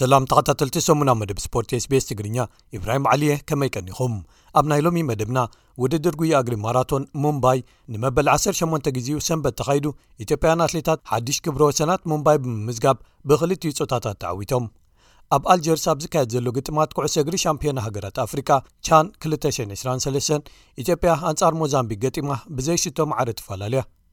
ሰላም ተኸታተልቲ ሰሙና መደብ ስፖርት ስቤስ ትግርኛ ኢብራሂም ዓሊየ ከመይ ቀኒኹም ኣብ ናይ ሎሚ መደብና ውድድር ጉያ እግሪ ማራቶን ሙምባይ ንመበል ዓሰርተ ሸሞንተ ግዜኡ ሰንበት ተኻይዱ ኢትዮጵያውያን ኣትሌታት ሓድሽ ክብረ ወሰናት ሙምባይ ብምምዝጋብ ብኽልቲኡ ፆታታት ተዓዊቶም ኣብ ኣልጀርስ ኣብ ዝካየድ ዘሎ ግጥማት ኩዕሶ እግሪ ሻምፒዮና ሃገራት ኣፍሪቃ ቻን 223 ኢትዮጵያ ኣንጻር ሞዛምቢክ ገጢማ ብዘይሽቶ ማዕረ ትፈላለያ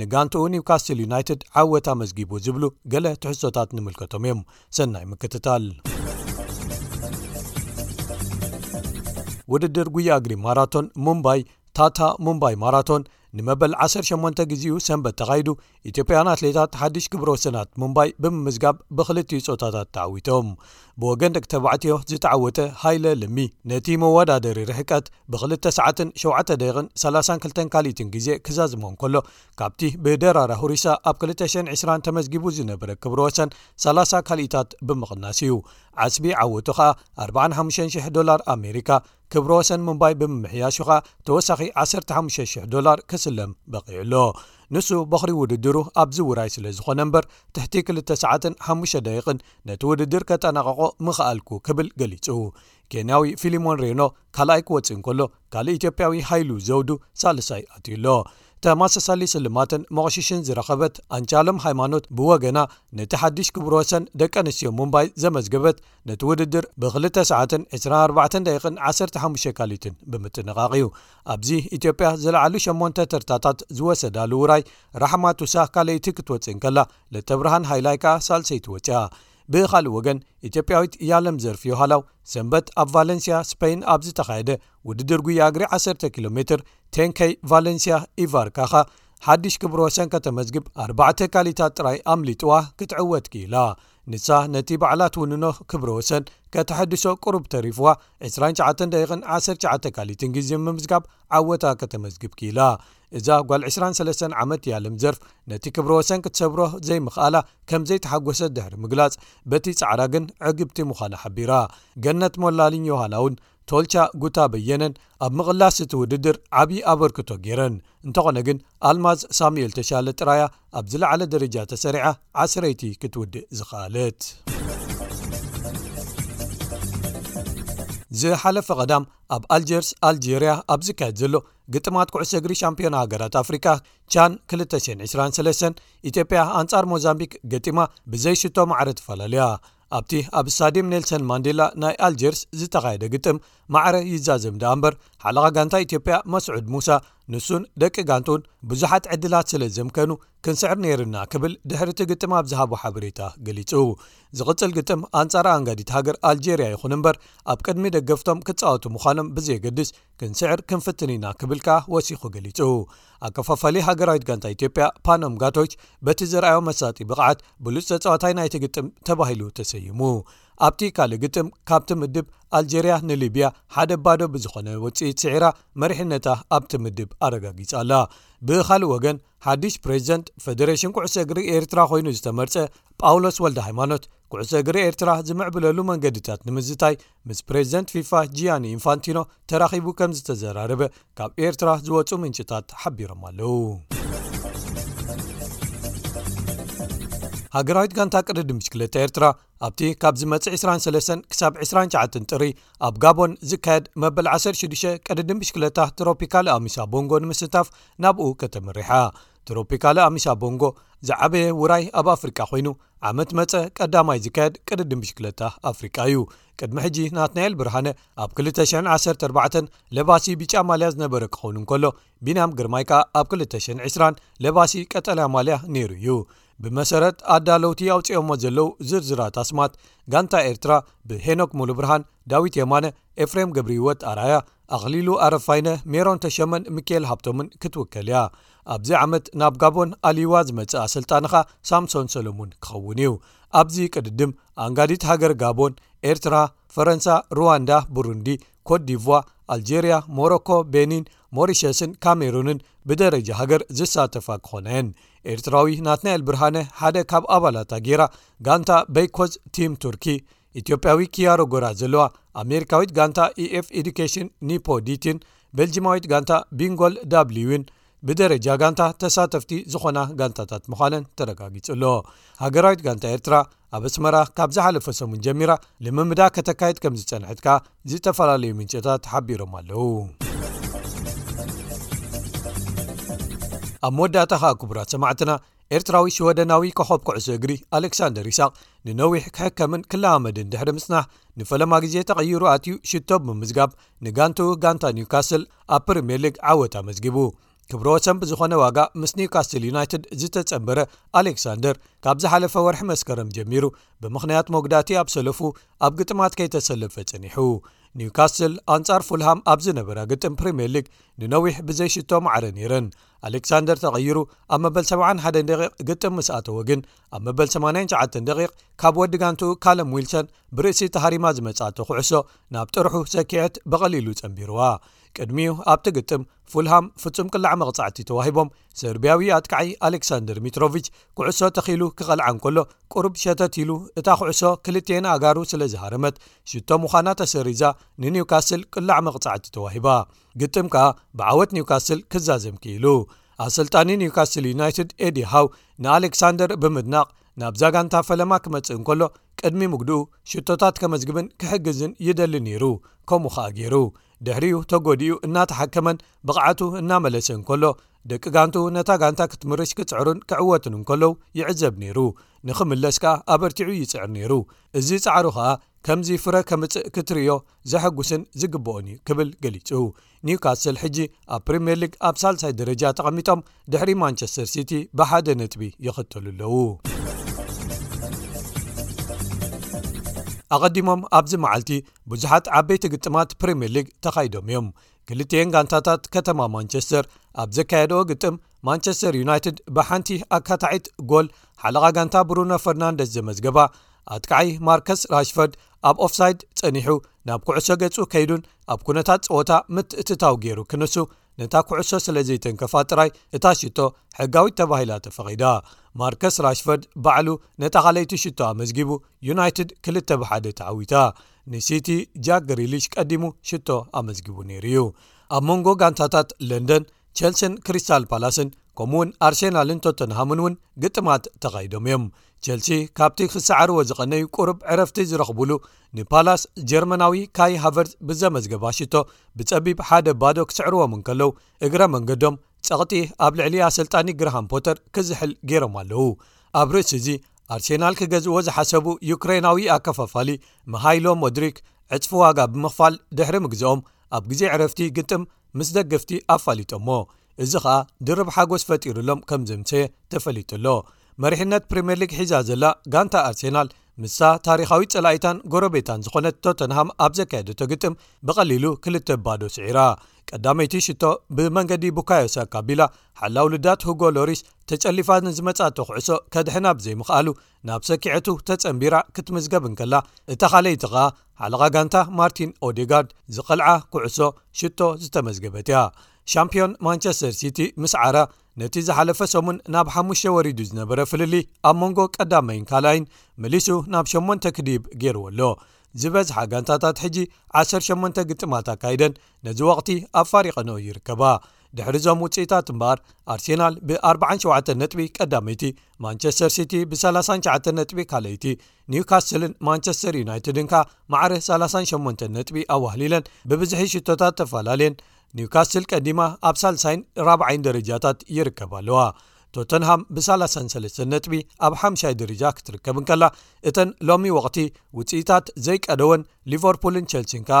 ንጋንትኡ ኒውካስትል ዩናይትድ ዓወት ኣመዝጊቡ ዝብሉ ገለ ትሕዝቶታት ንምልከቶም እዮም ሰናይ ምክትታል ውድድር ጉያ እግሪ ማራቶን ሙምባይ ታታ ሙምባይ ማራቶን ንመበል 18 ግዜኡ ሰንበት ተኻይዱ ኢትዮጵያን ኣትሌታት ሓድሽ ግብረ ወሰናት ሙምባይ ብምምዝጋብ ብክልትኡ ፆታታት ተዓዊቶም ብወገን ደቂ ተባዕትዮ ዝተዓወተ ሃይለ ለሚ ነቲ መወዳደሪ ርሕቀት ብክልተ ሰዓትን ሸውዓተ ደቂቕን ሰላሳን ክልተን ካልኢትን ግዜ ክዛዝሞ እንከሎ ካብቲ ብደራራ ሁሪሳ ኣብ ክልተ ሽሕን ዕስራን ተመዝጊቡ ዝነበረ ክብረ ወሰን ሰላሳ ካልኢታት ብምቕናስ እዩ ዓስቢ ዓወቱ ከኣ ኣርብዓን ሓሙሽተን ሽሕ ዶላር ኣሜሪካ ክብረ ወሰን ሙምባይ ብምምሕያሹ ከኣ ተወሳኺ ዓሰርተ ሓሙሽተ ሽሕ ዶላር ክስለም በቒዑ ኣሎ። ንሱ በዅሪ ውድድሩ ኣብዚ ውራይ ስለ ዝዀነ እምበር ትሕቲ ክልተ ሰዓትን ሓሙሽተ ደቒቕን ነቲ ውድድር ከጠናቕቖ ምኸኣልኩ ክብል ገሊጹ። ኬንያዊ ፊሊሞን ሬኖ ካልኣይ ክወጽእ እንከሎ ካልእ ኢትዮጵያዊ ሃይሉ ዘውዱ ሳልሳይ ኣትዩ ኣሎ። ተመሳሳሊ ስልማትን ሞቕሽሽን ዝረኸበት ኣንቻለም ሃይማኖት ብወገና ነቲ ሓድሽ ክብረ ወሰን ደቂ ኣንስትዮ ሙምባይ ዘመዝገበት ነቲ ውድድር ብክልተ ሰዓትን ዕስራን ኣርባዕተን ደቂቕን ዓሰርተ ሓሙሽተ ካሊትን ብምጥንቓቕ እዩ። ኣብዚ ኢትዮጵያ ዝለዓሉ ሸሞንተ ተርታታት ዝወሰዳሉ ውራይ ራሕማ ቱሳ ካልኣይቲ ክትወጽእ እንከላ፣ ለተብርሃን ሃይላይ ከኣ ሳልሰይቲ ወጺኣ። ብኻልእ ወገን ኢትዮጵያዊት ያለም ዘርፍዮ ሃላው ሰንበት ኣብ ቫለንስያ ስፐይን ኣብ ዝተኻየደ ውድድር ጉያ እግሪ ዓሰርተ ኪሎ ሜትር ቴን ከይ ቫለንስያ ኢቫርካኻ ሓድሽ ክብረ ወሰን ከተመዝግብ ኣርባዕተ ካሊታት ጥራይ ኣምሊጥዋ ክትዕወት ክኢላ። ንሳ ነቲ ባዕላ ትውንኖ ክብረ ወሰን ከተሐድሶ ቅሩብ ተሪፍዋ፣ ዕስራን ሸውዓተን ደቂቕን ዓሰርተ ሸውዓተ ካልኢትን ግዜ ብምምዝጋብ ዓወታ ከተመዝግብ ክኢላ። እዛ ጓል ዕስራን ሰለስተን ዓመት ያለም ዘርፍ ነቲ ክብረ ወሰን ክትሰብሮ ዘይምኽኣላ ከም ዘይተሓጎሰት ድሕሪ ምግላጽ፣ በቲ ጻዕራ ግን ዕግብቲ ምዃና ሓቢራ። ገነት ሞላሊኝ-ዮሃና'ውን ቶልቻ ጉታ በየነን ኣብ ምቕላስ እቲ ውድድር ዓቢ ኣበርክቶ ገይረን። እንተዀነ ግን ኣልማዝ ሳሙኤል ተሻለ ጥራይ'ያ ኣብ ዝለዓለ ደረጃ ተሰሪዓ ዓስረይቲ ክትውድእ ዝኸኣለት። ዝሓለፈ ቐዳም ኣብ ኣልጀርስ ኣልጀርያ ኣብ ዝካየድ ዘሎ ግጥማት ኩዕሶ እግሪ ሻምፒዮና ሃገራት ኣፍሪቃ ቻን 223 ኢትዮጵያ ኣንጻር ሞዛምቢክ ገጢማ ብዘይሽቶ ማዕረ ትፈላለያ ኣብቲ ኣብ ስታድየም ኔልሰን ማንዴላ ናይ ኣልጀርስ ዝተኻየደ ግጥም ማዕረ ይዛዘም ደኣ እምበር ሓለቓ ጋንታ ኢትዮጵያ መስዑድ ሙሳ ንሱን ደቂ ጋንትኡን ብዙሓት ዕድላት ስለ ዘምከኑ ክንስዕር ነይርና ክብል ድሕሪ እቲ ግጥም ኣብ ዝሃቦ ሓበሬታ ገሊጹ ዝቕጽል ግጥም ኣንጻር ኣንጋዲት ሃገር ኣልጀርያ ይኹን እምበር ኣብ ቅድሚ ደገፍቶም ክጻወቱ ምዃኖም ብዘየገድስ ክንስዕር ክንፍትን ኢና ክብል ከኣ ወሲኹ ገሊጹ ኣከፋፋሊ ሃገራዊት ጋንታ ኢትዮጵያ ፓኖም ጋቶች በቲ ዘርኣዮ መሳጢ ብቕዓት ብሉፅ ተፃዋታይ ናይቲ ግጥም ተባሂሉ ተሰይሙ ኣብቲ ካልእ ግጥም ካብቲ ምድብ ኣልጀርያ ንሊብያ ሓደ ባዶ ብዝኾነ ውፅኢት ስዒራ መሪሕነታ ኣብቲ ምድብ ኣረጋጊጻ ኣላ ብኻልእ ወገን ሓድሽ ፕሬዚደንት ፈደሬሽን ኩዕሶ እግሪ ኤርትራ ኮይኑ ዝተመርፀ ጳውሎስ ወልደ ሃይማኖት ኩዕሶ እግሪ ኤርትራ ዝምዕብለሉ መንገድታት ንምዝታይ ምስ ፕሬዚደንት ፊፋ ጂያኒ ኢንፋንቲኖ ተራኺቡ ከም ዝተዘራረበ ካብ ኤርትራ ዝወፁ ምንጭታት ሓቢሮም ኣለው ሃገራዊት ጋንታ ቅድዲ ምሽክለታ ኤርትራ ኣብቲ ካብ ዝመፅእ 23 ክሳብ 29 ጥሪ ኣብ ጋቦን ዝካየድ መበል 16 ቅድዲ ምሽክለታ ትሮፒካል ኣሚሳ ቦንጎ ንምስታፍ ናብኡ ከተምርሓ ትሮፒካል ኣሚሳ ቦንጎ ዝዓበየ ውራይ ኣብ ኣፍሪቃ ኮይኑ ዓመት መጸ ቀዳማይ ዝካየድ ቅድድም ብሽክለታ ኣፍሪቃ እዩ። ቅድሚ ሕጂ ናትናኤል ብርሃነ ኣብ 214 ለባሲ ቢጫ ማልያ ዝነበረ ክኸውን እንከሎ ቢንያም ግርማይ ከኣ ኣብ 220 ለባሲ ቀጠልያ ማልያ ነይሩ እዩ። ብመሰረት ኣዳለውቲ ኣውፅኦሞ ዘለው ዝርዝራት ኣስማት ጋንታ ኤርትራ ብሄኖክ ሙሉ ብርሃን ዳዊት የማነ ኤፍሬም ገብሪ ህይወት ኣርኣያ ኣኽሊሉ ኣረፋይነ ሜሮን ተሸመን ሚኬኤል ሃብቶምን ክትውከል እያ ኣብዚ ዓመት ናብ ጋቦን ኣልይዋ ዝመጽእ ኣሰልጣንኻ ሳምሶን ሰለሙን ክኸውን እዩ። ኣብዚ ቅድድም ኣኣንጋዲት ሃገር ጋቦን፣ ኤርትራ፣ ፈረንሳ፣ ሩዋንዳ፣ ብሩንዲ፣ ኮትዲቭዋ፣ ኣልጀርያ፣ ሞሮኮ፣ ቤኒን፣ ሞሪሸስን ካሜሩንን ብደረጃ ሃገር ዝሳተፋ ክኾና እየን። ኤርትራዊ ናትናኤል ብርሃነ ሓደ ካብ ኣባላታ ጌራ ጋንታ በይኮዝ ቲም ቱርኪ፣ ኢትዮጵያዊ ኪያሮ ጎራ ዘለዋ ኣሜሪካዊት ጋንታ ኢኤፍ ኤዱኬሽን ኒፖ ዲቲን ቤልጂማዊት ጋንታ ቢንጎል ዳብሊዊን ብደረጃ ጋንታ ተሳተፍቲ ዝኾና ጋንታታት ምዃነን ተረጋጊጹ ኣሎ ሃገራዊት ጋንታ ኤርትራ ኣብ ኣስመራ ካብ ዝሓለፈ ሰሙን ጀሚራ ልምምዳ ከተካየድ ከም ዝጸንሐት ከኣ ዝተፈላለዩ ምንጭታት ሓቢሮም ኣለዉ ኣብ መወዳእታ ከኣ ክቡራት ሰማዕትና ኤርትራዊ ሽወደናዊ ኮኾብ ኩዕሶ እግሪ ኣሌክሳንደር ይስቅ ንነዊሕ ክሕከምን ክለማመድን ድሕሪ ምጽናሕ ንፈለማ ግዜ ተቐይሩ ኣትዩ ሽቶ ብምምዝጋብ ንጋንትኡ ጋንታ ኒውካስል ኣብ ፕሪምየር ሊግ ዓወት ኣመዝጊቡ ክብሮ ወሰን ብዝኾነ ዋጋ ምስ ኒውካስትል ዩናይትድ ዝተጸንበረ ኣሌክሳንደር ካብ ዝሓለፈ ወርሒ መስከረም ጀሚሩ ብምኽንያት መጉዳእቲ ኣብ ሰለፉ ኣብ ግጥማት ከይተሰለፈ ጸኒሑ ኒውካስትል ኣንጻር ፉልሃም ኣብ ዝነበራ ግጥም ፕሪምየር ሊግ ንነዊሕ ብዘይሽቶ ማዕረ ነይረን ኣሌክሳንደር ተቐይሩ ኣብ መበል 71 ደቒቕ ግጥም ምስ ኣተወ ግን ኣብ መበል 89 ደቒቕ ካብ ወዲ ጋንትኡ ካለም ዊልሰን ብርእሲ ተሃሪማ ዝመጽእቶ ኩዕሶ ናብ ጥርሑ ሰኪዐት ብቐሊሉ ጸንቢርዋ ቅድሚኡ ኣብቲ ግጥም ፉልሃም ፍጹም ቅላዕ መቕጻዕቲ ተዋሂቦም ሰርብያዊ ኣጥቃዒ ኣሌክሳንደር ሚትሮቪች ኩዕሶ ተኺሉ ክቐልዓ እንከሎ ቅሩብ ሸተት ኢሉ እታ ኩዕሶ ክልትኤን ኣጋሩ ስለ ዝሃረመት ሽቶ ምዃና ተሰሪዛ ንኒውካስል ቅላዕ መቕጻዕቲ ተዋሂባ ግጥም ከኣ ብዓወት ኒውካስል ክዛዘም ክኢሉ። ኣሰልጣኒ ኒውካስል ዩናይትድ ኤዲ ሃው ንኣሌክሳንደር ብምድናቕ ናብዛ ጋንታ ፈለማ ክመጽእ እንከሎ ቅድሚ ምግድኡ ሽቶታት ከመዝግብን ክሕግዝን ይደሊ ነይሩ ከምኡ ከኣ ገይሩ ድሕሪኡ ተጎዲኡ እናተሓከመን ብቕዓቱ እናመለሰ እንከሎ ደቂ ጋንቱ ነታ ጋንታ ክትምርሽ ክጽዕሩን ክዕወትን እንከለው ይዕዘብ ነይሩ ንኽምለስ ከኣ ኣበርቲዑ ይጽዕር ነይሩ እዚ ጻዕሩ ከኣ ከምዚ ፍረ ከምጽእ ክትርእዮ ዘሐጉስን ዝግበኦን እዩ ክብል ገሊጹ። ኒውካስል ሕጂ ኣብ ፕሪምየር ሊግ ኣብ ሳልሳይ ደረጃ ተቐሚጦም ድሕሪ ማንቸስተር ሲቲ ብሓደ ነጥቢ ይኸተሉ ኣለዉ። ኣቐዲሞም ኣብዚ መዓልቲ ብዙሓት ዓበይቲ ግጥማት ፕሪምየር ሊግ ተኻይዶም እዮም። ክልቲኤን ጋንታታት ከተማ ማንቸስተር ኣብ ዘካየድኦ ግጥም ማንቸስተር ዩናይትድ ብሓንቲ ኣካታዒት ጎል ሓለቓ ጋንታ ብሩኖ ፈርናንደስ ዘመዝገባ ኣጥቃዓይ ማርከስ ራሽፈርድ ኣብ ኦፍሳይድ ጸኒሑ ናብ ኩዕሶ ገጹ ከይዱን ኣብ ኩነታት ጸወታ ምትእትታው ገይሩ ክንሱ ነታ ኩዕሶ ስለ ዘይተንከፋ ጥራይ እታ ሽቶ ሕጋዊት ተባሂላ ተፈቒዳ። ማርከስ ራሽፈርድ ባዕሉ ነታ ካልኣይቲ ሽቶ ኣመዝጊቡ ዩናይትድ ክልተ ብሓደ ተዓዊታ። ንሲቲ ጃክ ግሪሊሽ ቀዲሙ ሽቶ ኣመዝጊቡ ነይሩ'ዩ። ኣብ መንጎ ጋንታታት ለንደን ቸልሲን ክሪስታል ፓላስን ከምኡውን ኣርሴናልን ቶተንሃምን እውን ግጥማት ተኻይዶም እዮም ቸልሲ ካብቲ ክሰዓርዎ ዝቐነዩ ቅሩብ ዕረፍቲ ዝረኽቡሉ ንፓላስ ጀርመናዊ ካይ ሃቨርት ብዘመዝገባ ሽቶ ብጸቢብ ሓደ ባዶ ክስዕርዎም እንከለዉ እግረ መንገዶም ጸቕጢ ኣብ ልዕሊ ኣሰልጣኒ ግርሃም ፖተር ክዝሕል ገይሮም ኣለዉ ኣብ ርእሲ እዚ ኣርሴናል ክገዝእዎ ዝሓሰቡ ዩክሬናዊ ኣከፋፋሊ መሃይሎ ሞድሪክ ዕጽፊ ዋጋ ብምኽፋል ድሕሪ ምግዝኦም ኣብ ግዜ ዕረፍቲ ግጥም ምስ ደገፍቲ ኣፋሊጦሞ እዚ ከኣ ድርብ ሓጎስ ፈጢሩሎም ከም ዘምሰየ ተፈሊጡ ኣሎ። መሪሕነት ፕሪምየር ሊግ ሒዛ ዘላ ጋንታ ኣርሴናል ምስታ ታሪኻዊት ጸላኢታን ጎረቤታን ዝኾነት ቶተንሃም ኣብ ዘካየደቶ ግጥም ብቐሊሉ ክልተ ብ ባዶ ስዒራ። ቀዳመይቲ ሽቶ ብመንገዲ ቡካዮ ሳካ ኣቢላ ሓላው ልዳት ሁጎ ሎሪስ ተጨሊፋ ንዝመጽኣቶ ኩዕሶ ከድሕና ብዘይምኽኣሉ ናብ ሰኪዐቱ ተጸንቢራ ክትምዝገብ እንከላ እታ ኻለይቲ ኸኣ ሓለቓ ጋንታ ማርቲን ኦዴጋርድ ዝቐልዓ ኩዕሶ ሽቶ ዝተመዝገበት እያ። ሻምፕዮን ማንቸስተር ሲቲ ምስዓራ ነቲ ዝሓለፈ ሰሙን ናብ ሓሙሽተ ወሪዱ ዝነበረ ፍልልይ ኣብ መንጎ ቀዳመይን ካልኣይን መሊሱ ናብ ሸሞንተ ክድይብ ገይርዎ ኣሎ። ዝበዝሓ ጋንታታት ሕጂ ዓሰርተ ሸሞንተ ግጥማት ኣካይደን ነዚ ወቕቲ ኣፋሪቐንኦ ይርከባ። ድሕሪ ዞም ውፅኢታት እምበኣር ኣርሴናል ብ47 ነጥቢ ቀዳመይቲ ማንቸስተር ሲቲ ብ39 ነጥቢ ካልኣይቲ ኒውካስልን ማንቸስተር ዩናይትድን ከኣ ማዕረ 38 ነጥቢ ኣዋህሊለን ብብዝሒ ሽቶታት ተፈላለየን ኒውካስል ቀዲማ ኣብ ሳልሳይን ራብዓይን ደረጃታት ይርከብ ኣለዋ ቶተንሃም ብ33 ነጥቢ ኣብ ሓምሻይ ደረጃ ክትርከብ ንከላ እተን ሎሚ ወቕቲ ውፅኢታት ዘይቀደወን ሊቨርፑልን ቸልሲን ከኣ